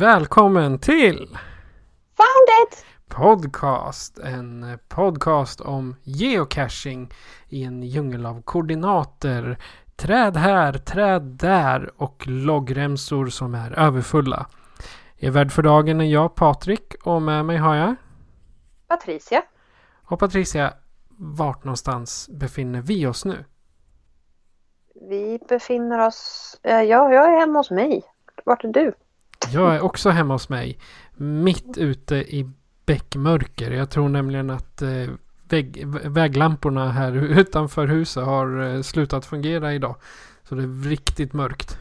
Välkommen till Found it! Podcast. En podcast om geocaching i en djungel av koordinater. Träd här, träd där och loggremsor som är överfulla. Jag är värd för dagen är jag Patrik och med mig har jag Patricia. och Patricia. Vart någonstans befinner vi oss nu? Vi befinner oss... eh, Ja, jag är hemma hos mig. Vart är du? Jag är också hemma hos mig. Mitt ute i bäckmörker. Jag tror nämligen att eh, vägg, väglamporna här utanför huset har eh, slutat fungera idag. Så det är riktigt mörkt.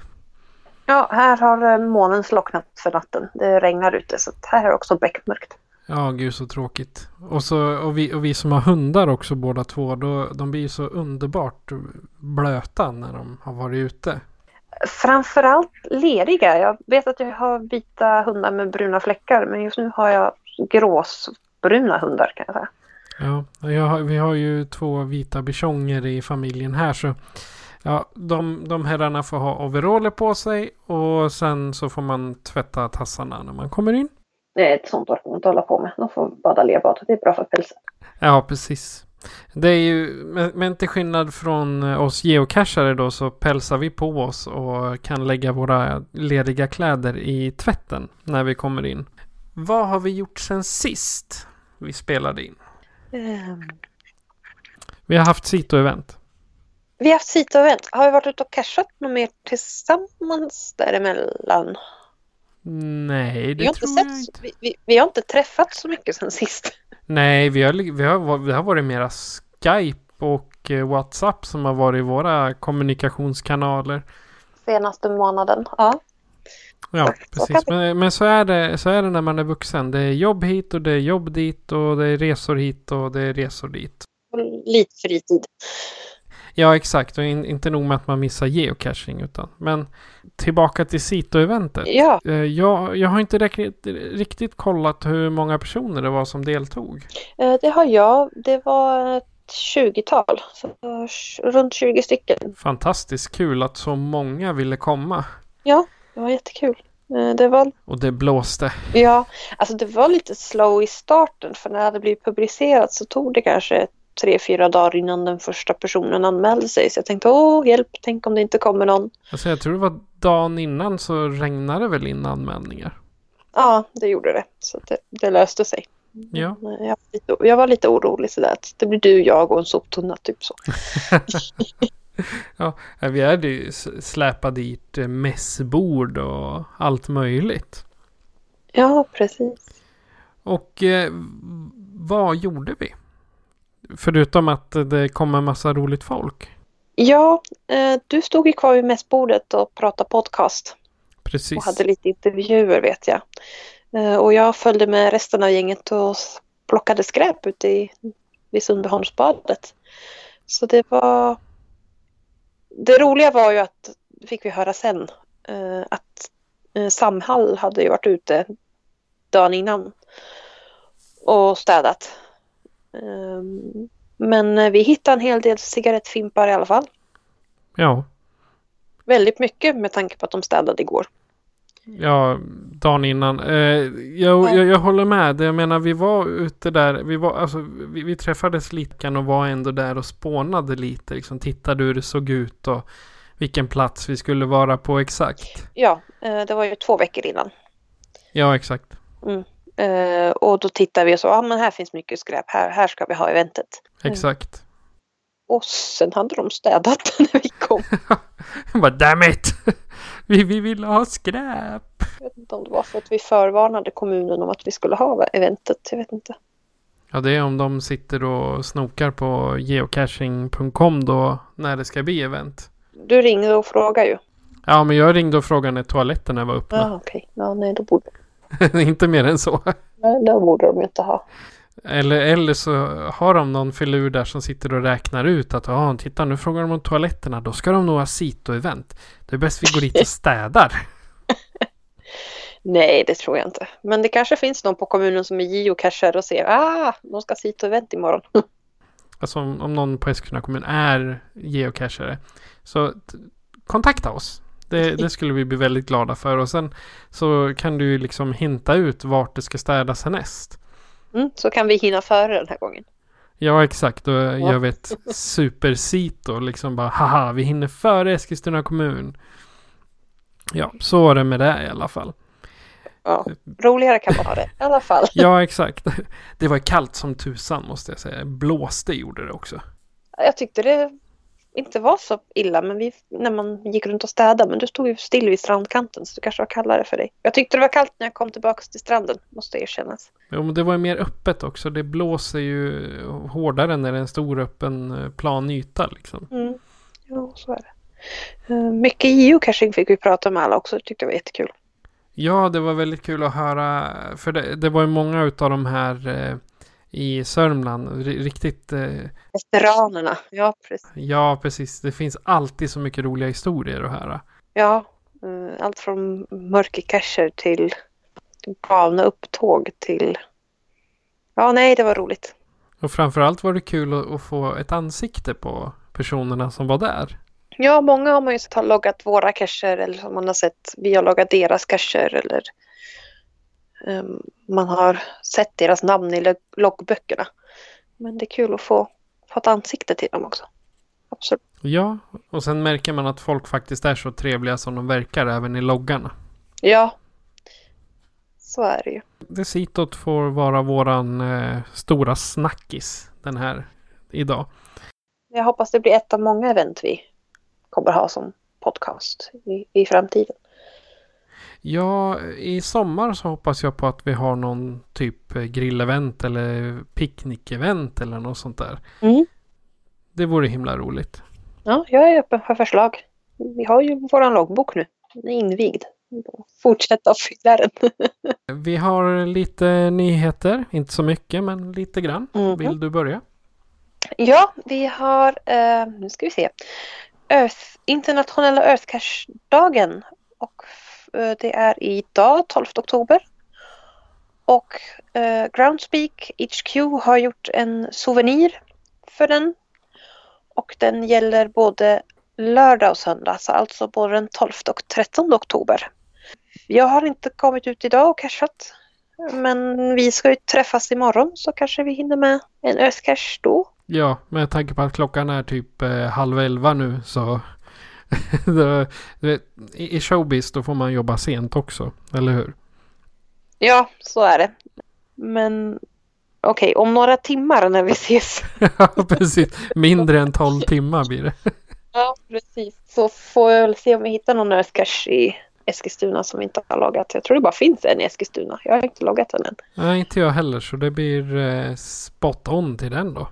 Ja, här har eh, månen slocknat för natten. Det regnar ute så här är också beckmörkt. Ja, gud så tråkigt. Och, så, och, vi, och vi som har hundar också båda två. Då, de blir ju så underbart blöta när de har varit ute. Framförallt leriga. Jag vet att jag har vita hundar med bruna fläckar men just nu har jag gråsbruna hundar kan jag säga. Ja, har, vi har ju två vita bichonger i familjen här så Ja, de, de herrarna får ha overaller på sig och sen så får man tvätta tassarna när man kommer in. Det är ett sånt orkar man inte hålla på med. De får bada lerbad. Det är bra för pälsen. Ja, precis. Det är ju, men, till skillnad från oss geocachare då så pälsar vi på oss och kan lägga våra lediga kläder i tvätten när vi kommer in. Vad har vi gjort sen sist vi spelade in? Ehm, Vi har haft Sito-event. Vi har haft Sito-event. Har vi varit ute och cashat något mer tillsammans däremellan? Nej, Vi det har, inte tror jag inte. vi, vi, vi har inte träffat så mycket sen sist. Nej, vi har, vi har, vi har varit mera Skype och eh, WhatsApp som har varit våra kommunikationskanaler. Senaste månaden. Ja. Ja, precis. Men, men så, är det, så är det när man är vuxen. Det är jobb hit och det är jobb dit och det är resor hit och det är resor dit. Och lite fritid. Ja, exakt. Och in, inte nog med att man missar geocaching utan. Men tillbaka till Sito-eventet. Ja, Eh, Jag, jag har inte riktigt, riktigt kollat hur många personer det var som deltog. eh, det har jag. Det var ett 20-tal. Så sh- runt 20 stycken. Fantastiskt kul att så många ville komma. Ja, det var jättekul. Eh, Det var, Och det blåste. ja, alltså det var lite slow i starten för när det blivit publicerat så tog det kanske tre, fyra dagar innan den första personen anmälde sig. Så jag tänkte, åh hjälp, tänk om det inte kommer någon. Alltså jag tror det var dagen innan så regnade det väl in anmälningar. Ja, det gjorde det. Så det, det löste sig. Ja. Jag, var lite, jag var lite orolig sådär att det blir du, jag och en soptunna typ så. Ja, vi hade ju släpat dit eh, mässbord och allt möjligt. Ja, precis. Och eh, vad gjorde vi? Förutom att det kom en massa roligt folk. Ja, eh, du stod ju kvar vid mässbordet och pratade podcast Precis. och hade lite intervjuer vet jag. Eh, och jag följde med resten av gänget och plockade skräp ute i, vid Sundbyholmsbadet. Så det var... Det roliga var ju att, fick vi höra sen, eh, att Samhall hade ju varit ute dagen innan och städat. Ehm, Men eh, vi hittade en hel del cigarettfimpar i alla fall. Ja. Väldigt mycket med tanke på att de städade igår. Ja, dagen innan. Eh, jag, jag, jag håller med. Jag menar, vi var ute där. Vi, var, alltså, vi, vi träffades lite och var ändå där och spånade lite. Liksom, tittade hur det såg ut och vilken plats vi skulle vara på exakt. Ja, eh, det var ju två veckor innan. Ja, exakt. Eh, och då tittar vi och så, ja ah, men här finns mycket skräp, här, här ska vi ha eventet. Exakt. Och sen hade de städat när vi kom. Jag bara damn it! Vi, vi ville ha skräp! Jag vet inte om det var för att vi förvarnade kommunen om att vi skulle ha eventet, jag vet inte. Ja, det är om de sitter och snokar på geocaching.com då när det ska bli event. Du ringde och frågade ju. Ja, men jag ringde och frågade när toaletterna var öppna. Ja, okej. Ja, nej, då borde, inte mer än så. nej, då borde de inte ha. Eller, eller så har de någon filur där som sitter och räknar ut att ja, titta nu frågar de om toaletterna. Då ska de nog ha sito-event. Det är bäst vi går dit och städar. Nej, det tror jag inte. Men det kanske finns någon på kommunen som är geocacher och ser ah, de ska hit och event imorgon. Alltså om, om någon på Eskilstuna kommun är geocachare. Så kontakta oss. Det, det skulle vi bli väldigt glada för. Och sen så kan du ju liksom hinta ut vart det ska städas härnäst. Mm, så kan vi hinna före den här gången. Ja, exakt. Då gör vi ett supersito. Liksom bara, haha, vi hinner före Eskilstuna kommun. Ja, så är det med det i alla fall. Ja, roligare kan man ha det i alla fall. Ja, exakt. Det var kallt som tusan måste jag säga. Blåste gjorde det också. Jag tyckte det inte var så illa men vi, när man gick runt och städade. Men du stod ju still vid strandkanten så det kanske var kallare för dig. Jag tyckte det var kallt när jag kom tillbaka till stranden, måste erkännas. Jo, men det var ju mer öppet också. Det blåser ju hårdare när det är en stor öppen eh, plan yta liksom. Mm. Jo, så är det. Eh, Mycket geocaching fick vi prata med alla också. Det tyckte jag var jättekul. Ja, det var väldigt kul att höra. För det, det var ju många utav de här eh, i Sörmland. ri- Riktigt, eh, Veteranerna, ja precis. ja precis. Det finns alltid så mycket roliga historier att höra. Ja, eh, allt från mörkercacher till galna upptåg till... Ja, nej, det var roligt. Och framförallt var det kul att, att få ett ansikte på personerna som var där. Ja, många har man ju sett har loggat våra cacher eller som man har sett vi har loggat deras cacher eller man har sett deras namn i log- loggböckerna. Men det är kul att få, få ett ansikte till dem också. Absolut. Ja, och sen märker man att folk faktiskt är så trevliga som de verkar även i loggarna. Ja, så är det ju. Det sitot får vara våran eh, stora snackis den här idag. Jag hoppas det blir ett av många event vi kommer ha som podcast i, i framtiden. Ja, i sommar så hoppas jag på att vi har någon typ eh, grillevent eller picknickevent eller något sånt där. Mm. Det vore himla roligt. Ja, jag är öppen för förslag. Vi har ju våran loggbok nu. Den är invigd. Fortsätta att fylla den. Vi har lite nyheter, inte så mycket men lite grann. Mhm. Vill du börja? Ja, vi har, eh, nu ska vi se, Earth, internationella Earthcache-dagen. Och Eh, det är idag, 12 oktober. Och eh, Groundspeak HQ har gjort en souvenir för den. Och den gäller både lördag och söndag, så alltså både den 12 och 13 oktober. Jag har inte kommit ut idag och cashat. Men vi ska ju träffas imorgon så kanske vi hinner med en Earthcache då. Ja, med tanke på att klockan är typ eh, halv elva nu så i, showbiz då får man jobba sent också, eller hur? Ja, så är det. Men okej, om några timmar när vi ses. Ja, precis. Mindre än 12 timmar blir det. Ja, precis. Så får jag väl se om vi hittar någon Earthcache i Eskilstuna som vi inte har loggat. Jag tror det bara finns en i Eskilstuna. Jag har inte loggat den än. Nej, inte jag heller, så det blir eh, spot on till den då.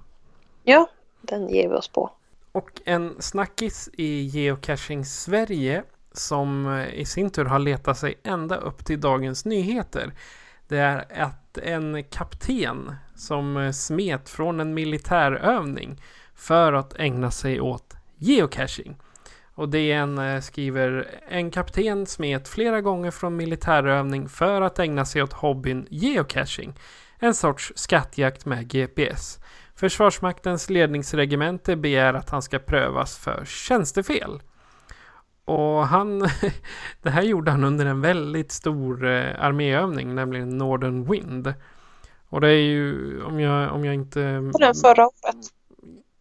Ja, den ger vi oss på. Och en snackis i Geocaching Sverige som eh, i sin tur har letat sig ända upp till Dagens Nyheter. Det är att en kapten som eh, smet från en militärövning för att ägna sig åt geocaching. Och DN eh, skriver en kapten smet flera gånger från militärövning för att ägna sig åt hobbyn geocaching. En sorts skattjakt med GPS. Försvarsmaktens ledningsregemente begär att han ska prövas för tjänstefel. Och han, det här gjorde han under en väldigt stor eh, arméövning, nämligen Northern Wind. Och det är ju, om jag, om jag inte... Den förra året.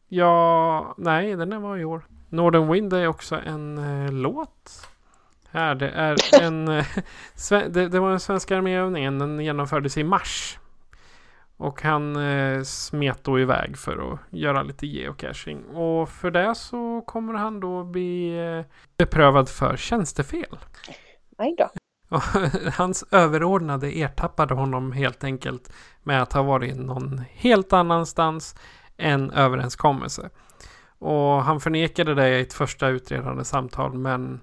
Ja, nej, den var i år. Northern Wind är också en eh, låt. Här, det är en... eh, det, det var en svenska arméövningen. Den genomfördes i mars. Och han eh, smet då iväg för att göra lite geocaching. Och för det så kommer han då bli eh, beprövad för tjänstefel. Nej då. Och hans överordnade ertappade honom helt enkelt med att ha varit någon helt annanstans än överenskommelse. Och han förnekade det i ett första utredande samtal men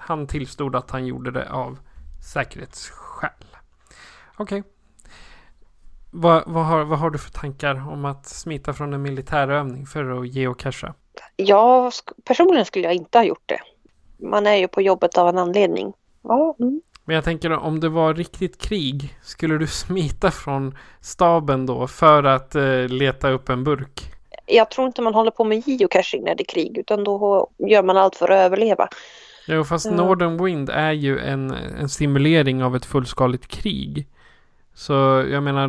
han tillstod att han gjorde det av säkerhetsskäl. Okej. Vad, vad, har, vad har du för tankar om att smita från en militärövning för att geocacha? Jag, sk- personligen skulle jag inte ha gjort det. Man är ju på jobbet av en anledning. Ja, mm. Men jag tänker om det var riktigt krig, skulle du smita från staben då för att eh, leta upp en burk? Jag tror inte man håller på med geocaching när det är krig utan då gör man allt för att överleva. Jo, fast Ja. Northern Wind är ju en, en simulering av ett fullskaligt krig. Så jag menar,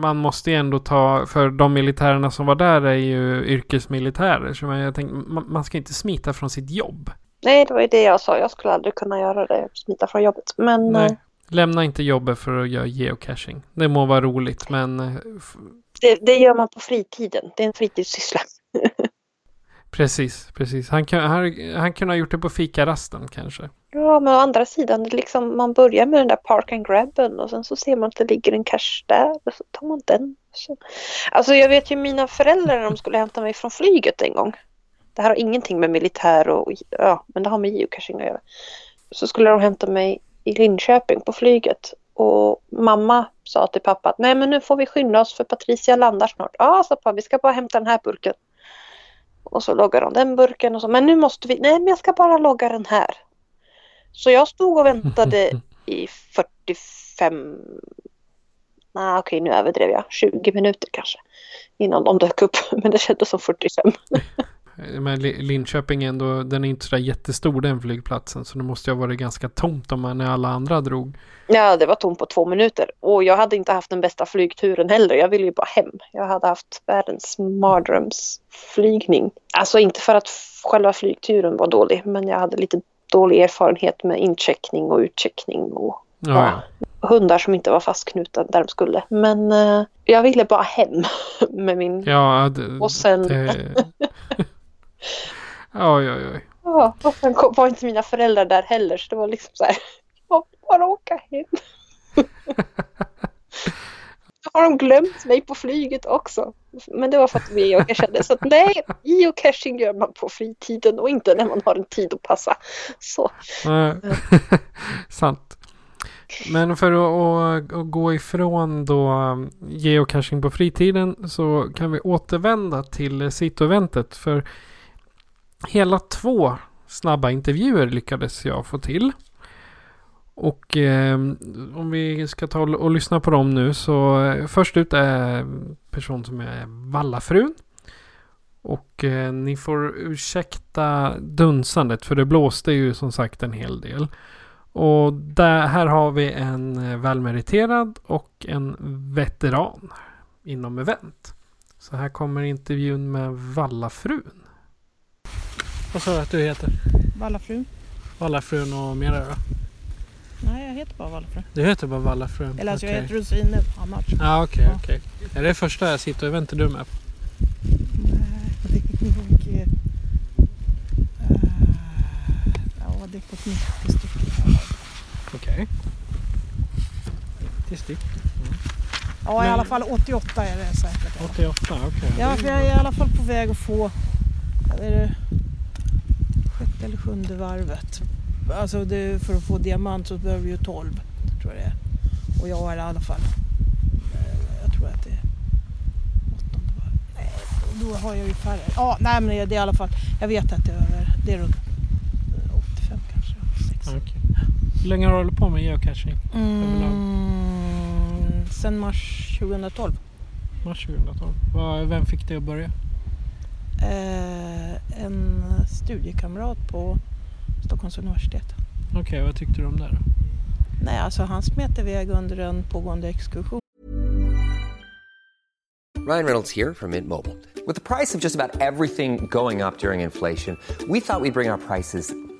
man måste ju ändå ta, för de militärerna som var där är ju yrkesmilitärer. Så jag tänker, man, man ska inte smita från sitt jobb. Nej, det var ju det jag sa. Jag skulle aldrig kunna göra det. Smita från jobbet. Men Nej. eh, Lämna inte jobbet för att göra geocaching. Det må vara roligt, men eh, det, det gör man på fritiden. Det är en fritidssyssla. precis, precis. Han, kan, han, han kunde ha gjort det på fikarasten kanske. Ja, men å andra sidan, liksom, man börjar med den där park and grabben och sen så ser man att det ligger en cash där och så tar man den. Så. Alltså jag vet ju mina föräldrar när de skulle hämta mig från flyget en gång. Det här har ingenting med militär och, ja, men det har med geocaching att göra. Så skulle de hämta mig i Linköping på flyget och mamma sa till pappa att nej men nu får vi skynda oss för Patricia landar snart. Ja, sa pappa, vi ska bara hämta den här burken. Och så loggar de den burken och så, men nu måste vi, nej men jag ska bara logga den här. Så jag stod och väntade i 45, nej okej nu överdrev jag, 20 minuter kanske. Innan de dök upp, men det kändes som 45. Men Li- Linköping är ändå, den är inte sådär jättestor den flygplatsen. Så det måste ju ha varit ganska tomt om man när alla andra drog. Ja, det var tomt på två minuter. Och jag hade inte haft den bästa flygturen heller. Jag ville ju bara hem. Jag hade haft världens mardrömsflygning. Alltså inte för att själva flygturen var dålig, men jag hade lite dålig erfarenhet med incheckning och utcheckning och Ja, ja. hundar som inte var fastknutna där de skulle. Men eh, jag ville bara hem med min... Ja, det, Och sen- det... Oj, oj, oj. Ja, och sen var inte mina föräldrar där heller så det var liksom så här. Jag vill bara åka hem. Då har de glömt mig på flyget också. Men det var för att vi geocachade. Så att nej, geocaching gör man på fritiden och inte när man har en tid att passa. Så. Sant. Men för att, att, att gå ifrån då um, geocaching på fritiden så kan vi återvända till Sito-eventet. För hela två snabba intervjuer lyckades jag få till. Och eh, om vi ska ta och, lyssna på dem nu så eh, först ut är person som är Vallafrun. Och eh, ni får ursäkta dunsandet för det blåste ju som sagt en hel del. Och där, här har vi en eh, välmeriterad och en veteran inom event. Så här kommer intervjun med Vallafrun. Vad sa du att du heter? Vallafrun? Vallafrun och mera då? Nej, jag heter bara Vallafrun. Du heter bara Vallafrun? Eller alltså jag Okej. heter Rosine Hammars. Ja okej Ja. okej. Är det första jag sitter och eventet du är med på? Nej, det är nog... eh, ja, det är på ett 90 stycken. Okej. 90 styck. Ja, Men- i alla fall 88 är det säkert. 88 okej. Ja, för jag är i alla fall på väg att få... Är det sjätte eller sjunde varvet? Alltså det, för att få diamant så behöver vi ju 12, tror jag det är. Och jag är i alla fall... eh, Jag tror att det är åttonde varv. Nej, då har jag ju färre. Ja, nej men det är i alla fall... Jag vet att det är över... Det är runt eh, 85 kanske. 60. Okej. Hur länge har du hållit på med geocaching? Mm, sen mars 2012. Mars 2012. Vad- Vem fick dig att börja? Studiekamrat på Stockholms universitet. Okej, vad tyckte du om det då? Nej, alltså han smet iväg under en pågående exkursion. Ryan Reynolds here from Mint Mobile. With the price of just about everything going up during inflation, we thought we'd bring our prices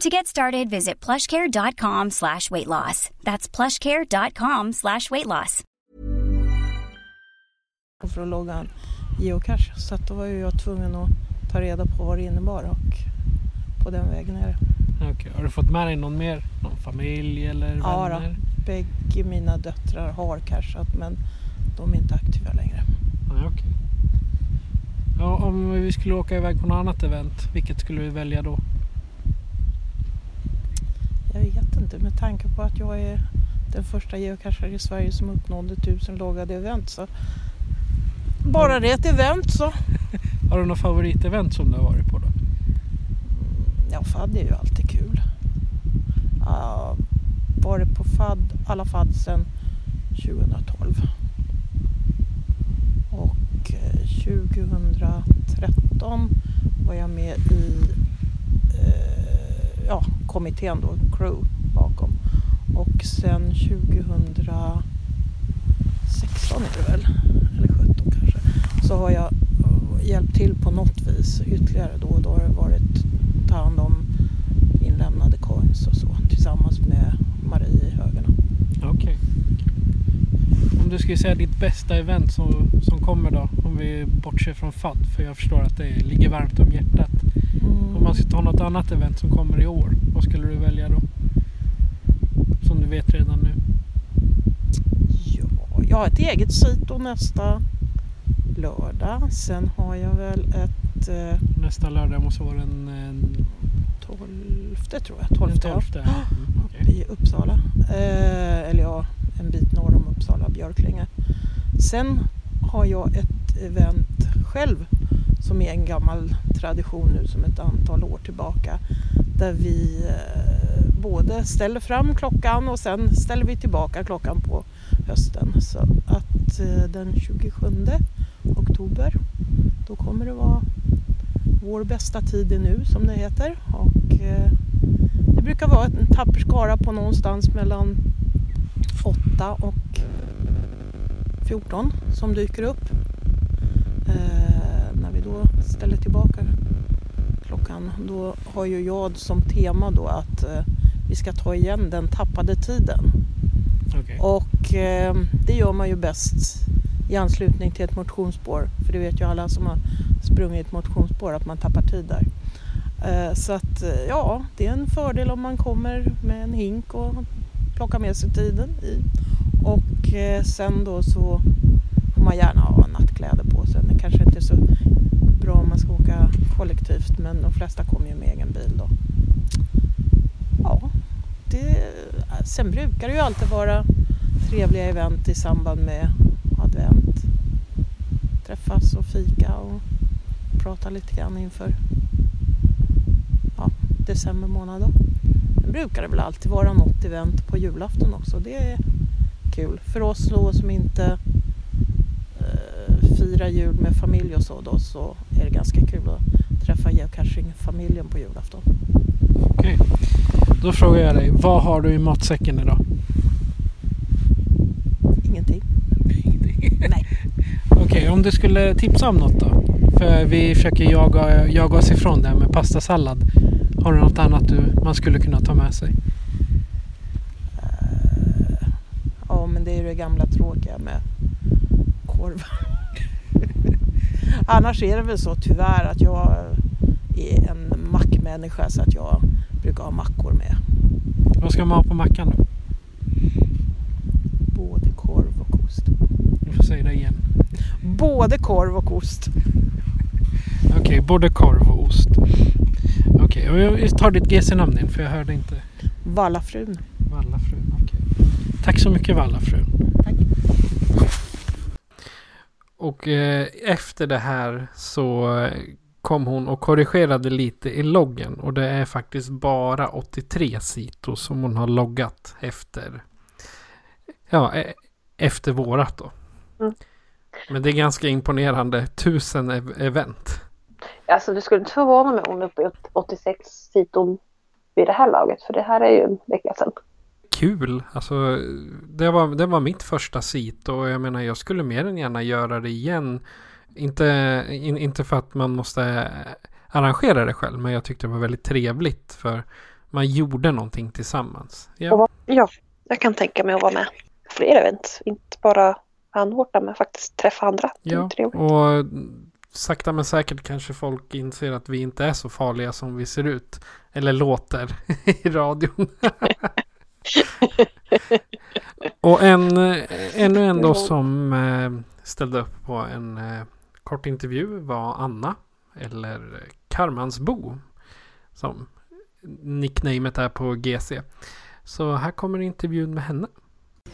To get started, visit plushcare.com slash weight loss. That's plushcare.com slash weight loss. för att logga en geocache. Så att då var ju jag tvungen att ta reda på vad det innebar och på den vägen är det. Okej, Har du fått med dig någon mer? Någon familj eller Ja, då. vänner? Bägge mina döttrar har cashat men de är inte aktiva längre. Nej, okej. Ja, om vi skulle åka iväg på något annat event, vilket skulle vi välja då? Jag vet inte med tanke på att jag är den första geocachare i Sverige som uppnådde 1000 loggade event. Så bara det är ett event så. Har du något favoritevent som du har varit på då? Ja, FAD är ju alltid kul. Uh, varit på FAD, alla FAD sedan 2012. Och eh, 2013 var jag med i eh, ja, kommittén då, crew bakom. Och sen 2016 är det väl, eller 17 kanske, så har jag eh, hjälpt till på något vis ytterligare då och då har det varit ta hand om inlämnade coins och så tillsammans med Marie i högarna. Okej. Om du skulle säga ditt bästa event som, som kommer då, om vi bortser från FAD, för jag förstår att det ligger varmt om hjärtat. Man ska ta något annat event som kommer i år, vad skulle du välja då? Som du vet redan nu. Ja, jag har ett eget sito nästa lördag. Sen har jag väl ett eh, Nästa lördag måste vara den en, 12 tror jag, 12 den 12. Mm, okej. i Uppsala. Eh, eller ja, en bit norr om Uppsala, Björklinge. Sen har jag ett event själv som är en gammal tradition nu som ett antal år tillbaka. Där vi eh, både ställer fram klockan och sen ställer vi tillbaka klockan på hösten. Så att eh, den 27 oktober då kommer det vara vår bästa tid är nu som det heter. Och eh, det brukar vara en tapper skara på någonstans mellan 8 och 14 som dyker upp. Eh, när vi då ställer tillbaka klockan då har ju jag som tema då att eh, vi ska ta igen den tappade tiden. Okej. Och eh, det gör man ju bäst i anslutning till ett motionsspår. För det vet ju alla som har sprungit motionsspår att man tappar tid där. Eh, så att eh, ja, det är en fördel om man kommer med en hink och plockar med sig tiden i. Och eh, sen då så får man gärna ha nattkläder på sig. Det kanske inte är så bra om man ska åka kollektivt men de flesta kommer ju med egen bil då. Ja, det, sen brukar det ju alltid vara trevliga event i samband med advent. Träffas och fika och prata lite grann inför ja, december månad. Då. Sen brukar det väl alltid vara något event på julafton också. Det är kul. För oss då som inte eh, firar jul med familj och så då så är det ganska kul att träffa geocaching-familjen på julafton. Okej. Då frågar jag dig, vad har du i matsäcken idag? Ingenting. Nej. Okej, om du skulle tipsa om något då? För vi försöker jaga, jaga oss ifrån det här med pastasallad. Har du något annat du, man skulle kunna ta med sig? Ja, men det är ju det gamla tråkiga med korv. Annars är det väl så tyvärr att jag är en mackmänniska så att jag brukar ha mackor med. Vad ska man ha på mackan då? Både korv och ost. Du får säga det igen. Både korv och ost. Okej, både korv och ost. Okej, och jag tar ditt GC-namn in för jag hörde inte. Vallafrun. Vallafrun, okej. Tack så mycket Vallafrun. Tack. Och eh, efter det här så eh, kom hon och korrigerade lite i loggen. Och det är faktiskt bara 83 Sito som hon har loggat efter. Ja, e- efter vårat då. Mm. Men det är ganska imponerande. Tusen ev- event. Alltså det skulle inte förvåna mig om hon är uppe i 86 siton vid det här laget. För det här är ju en vecka sedan. Kul. Alltså, det var, det var mitt första sit och jag menar jag skulle mer än gärna göra det igen. Inte, in, inte för att man måste arrangera det själv men jag tyckte det var väldigt trevligt för man gjorde någonting tillsammans. Ja, Ja, jag kan tänka mig att vara med på fler event. Inte bara anordna men faktiskt träffa andra. Ja. och sakta men säkert kanske folk inser att vi inte är så farliga som vi ser ut. Eller låter i radion. Och en, eh, ännu en då som eh, ställde upp på en eh, kort intervju var Anna. Eller Karmansbo. Som nicknamet är på GC. Så här kommer intervjun med henne.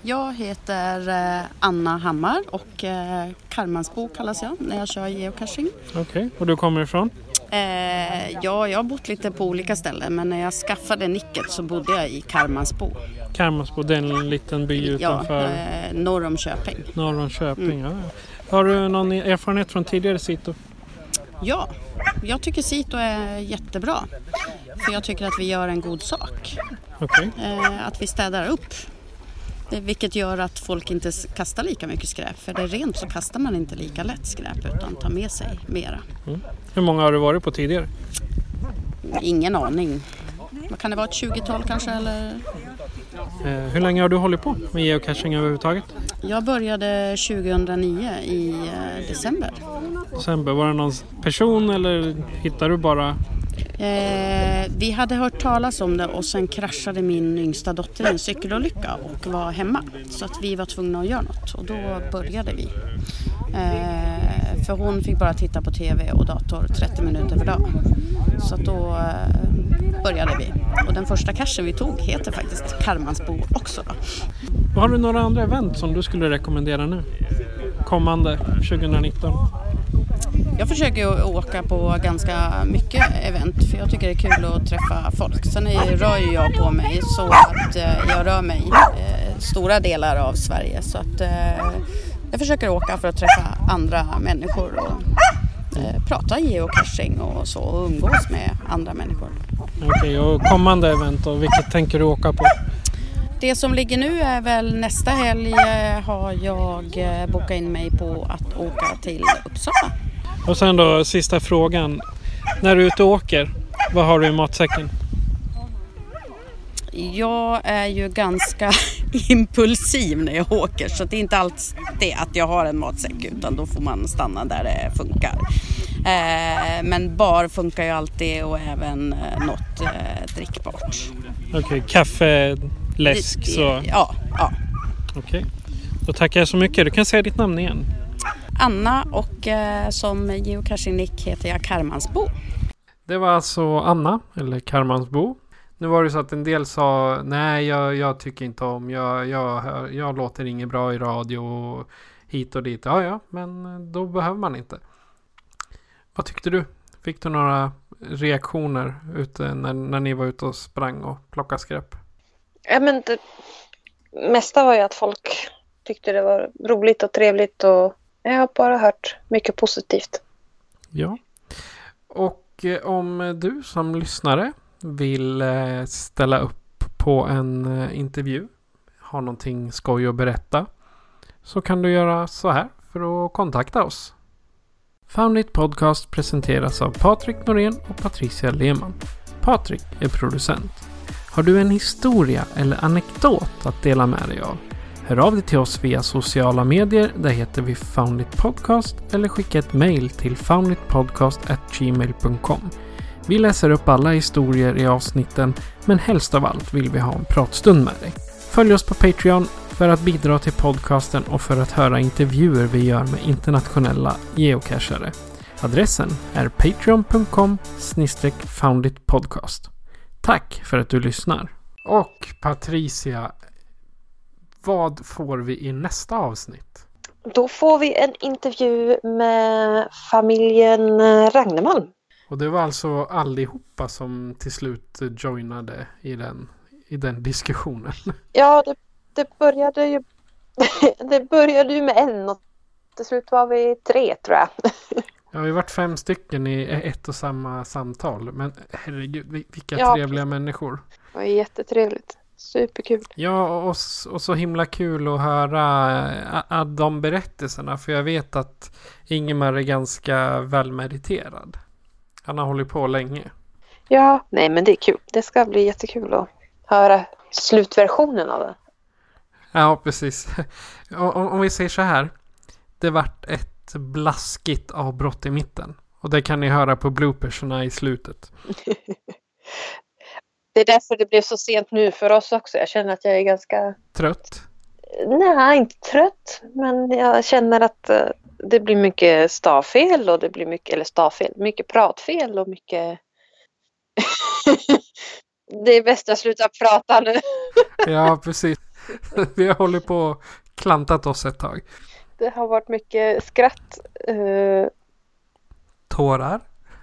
Jag heter eh, Anna Hammar och eh, Karmansbo kallas jag när jag kör geocaching. Okej, och du kommer ifrån? Eh, ja, jag har bott lite på olika ställen men när jag skaffade nicket så bodde jag i Karmansbo. Karmansbo, det är en liten by Ja, utanför eh, norr om Köping. norr om Köping. Mm. Ja. Har du någon erfarenhet från tidigare Sito? Ja, jag tycker Sito är jättebra. För jag tycker att vi gör en god sak. Okej. Eh, att vi städar upp. Vilket gör att folk inte kastar lika mycket skräp. För det är rent så kastar man inte lika lätt skräp utan tar med sig mera. Hur många har du varit på tidigare? Ingen aning. Vad kan det vara, ett 20-tal kanske? Eller? Eh, hur länge har du hållit på med geocaching överhuvudtaget? Jag började 2009 i eh, december. December, var det någon person eller hittade du bara? Eh, vi hade hört talas om det och sen kraschade min yngsta dotter i en cykelolycka och var hemma. Så att vi var tvungna att göra något och då började vi. Eh, för hon fick bara titta på TV och dator 30 minuter per dag. Så att då eh, började vi. Och den första cachen vi tog heter faktiskt Karmansbo också. Då. Har du några andra event som du skulle rekommendera nu? Kommande 2019? Jag försöker åka på ganska mycket event för jag tycker det är kul att träffa folk. Sen är, rör ju jag på mig så att eh, jag rör mig eh, stora delar av Sverige. Så att eh, jag försöker åka för att träffa andra människor och eh, prata geocaching och så och umgås med andra människor. Okej, och kommande event då? Vilket tänker du åka på? Det som ligger nu är väl nästa helg eh, har jag eh, bokat in mig på att åka till Uppsala. Och sen då sista frågan. När du är ute och åker, vad har du i matsäcken? Jag är ju ganska impulsiv när jag åker så det är inte alltid att jag har en matsäck utan då får man stanna där det funkar. Eh, men bar funkar ju alltid och även eh, något eh, drickbart. Okej, kaffe, läsk Det- så. Ja, ja. Okej. Då tackar jag så mycket. Du kan säga ditt namn igen. Anna och eh, som geocaching-nick heter jag Karmansbo. Det var alltså Anna, eller Karmansbo. Nu var det så att en del sa nej, jag, jag tycker inte om, jag, jag, jag låter inget bra i radio och hit och dit. Ja, ja, men då behöver man inte. Vad tyckte du? Fick du några reaktioner ute när, när ni var ute och sprang och plockade skräp? Ja, men det mesta var ju att folk tyckte det var roligt och trevligt och jag har bara hört mycket positivt. Ja. Och eh, om du som lyssnare vill eh, ställa upp på en eh, intervju, har någonting skoj att berätta, så kan du göra så här för att kontakta oss. Foundit Podcast presenteras av Patrik Norén och Patricia Lehmann. Patrik är producent. Har du en historia eller anekdot att dela med dig av? Hör av dig till oss via sociala medier. Där heter vi Foundit Podcast eller skicka ett mail till founditpodcast@gmail.com. Vi läser upp alla historier i avsnitten men helst av allt vill vi ha en pratstund med dig. Följ oss på Patreon för att bidra till podcasten och för att höra intervjuer vi gör med internationella geocachare. Adressen är patreon.com founditpodcast. Tack för att du lyssnar. Och Patricia, vad får vi i nästa avsnitt? Då får vi en intervju med familjen Ragnemalm. Och det var alltså allihopa som till slut joinade i den, i den diskussionen. Ja, det, det började ju det började ju med en och till slut var vi tre tror jag. Ja, vi har varit fem stycken i ett och samma samtal. Men herregud, vilka Ja, trevliga människor. Det var jättetrevligt. Superkul. Ja, och, och så himla kul att höra äh, de berättelserna. För jag vet att Ingemar är ganska välmeriterad. Han har hållit på länge. Ja, nej men det är kul. Det ska bli jättekul att höra slutversionen av det. Ja, precis. Om, om vi säger så här. Det vart ett blaskigt avbrott i mitten. Och det kan ni höra på bloopersarna i slutet. Det är därför det blev så sent nu för oss också. Jag känner att jag är ganska, Trött? Nej inte trött, men jag känner att eh, det blir mycket stavfel och det blir mycket, eller stavfel, mycket pratfel och mycket... det är bäst jag slutar prata nu. Ja, precis. Vi har hållit på och klantat oss ett tag. Det har varit mycket skratt. eh, Tårar?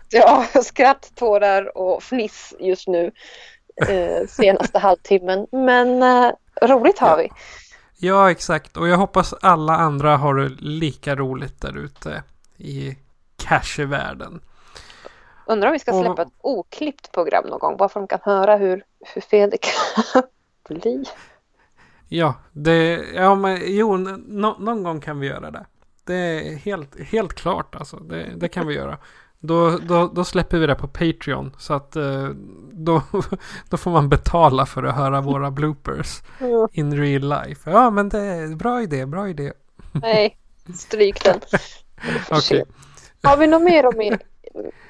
Ja, skratt, tårar och fniss just nu. Eh, senaste halvtimmen. Men eh, roligt har vi. Ja, exakt. Och jag hoppas alla andra har det lika roligt där ute i cashevärlden. Undrar om vi ska Och- släppa ett oklippt program någon gång. Bara för att de kan höra hur, hur fel det kan bli. Ja, det, ja men jo, nå- någon gång kan vi göra det. Det är helt, helt klart alltså. Det, det kan vi göra. Då, då, då släpper vi det på Patreon. Så att eh, då, då får man betala för att höra våra bloopers in real life. Ja, men det är bra idé, bra idé. Nej, stryk den. Okej, Har vi något mer att med,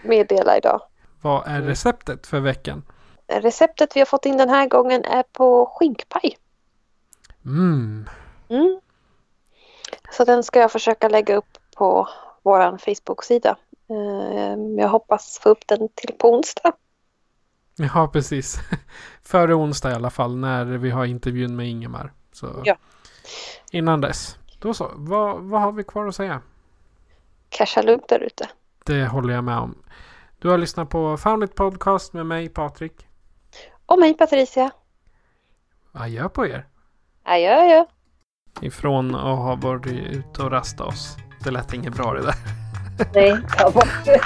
meddela idag? vad är receptet för veckan? Receptet vi har fått in den här gången är på skinkpaj. Mm, Mm. Så den ska jag försöka lägga upp på vår Facebook-sida. Eh, Jag hoppas få upp den till på onsdag. ja precis. Före onsdag i alla fall när vi har intervjun med Ingemar. Så Ja. innan dess. Då så, vad, vad har vi kvar att säga? Casha lugnt där ute. Det håller jag med om. Du har lyssnat på Found It Podcast med mig Patrik. Och mig Patricia. Adjö på er. Adjö, adjö. Ifrån att ha varit ute och rasta oss. Det lät inget bra det där. Nej, ta bort det.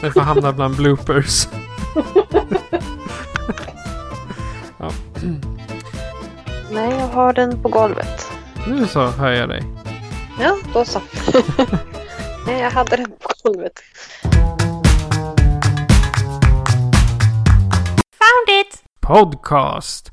Det får hamna bland bloopers. ja. Nej, jag har den på golvet. Nu så hör jag dig. Ja, då så. Nej, jag hade den på golvet. Found it! Podcast.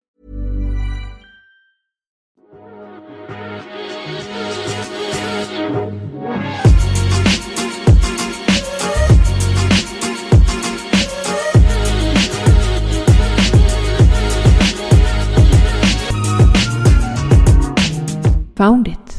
Found it.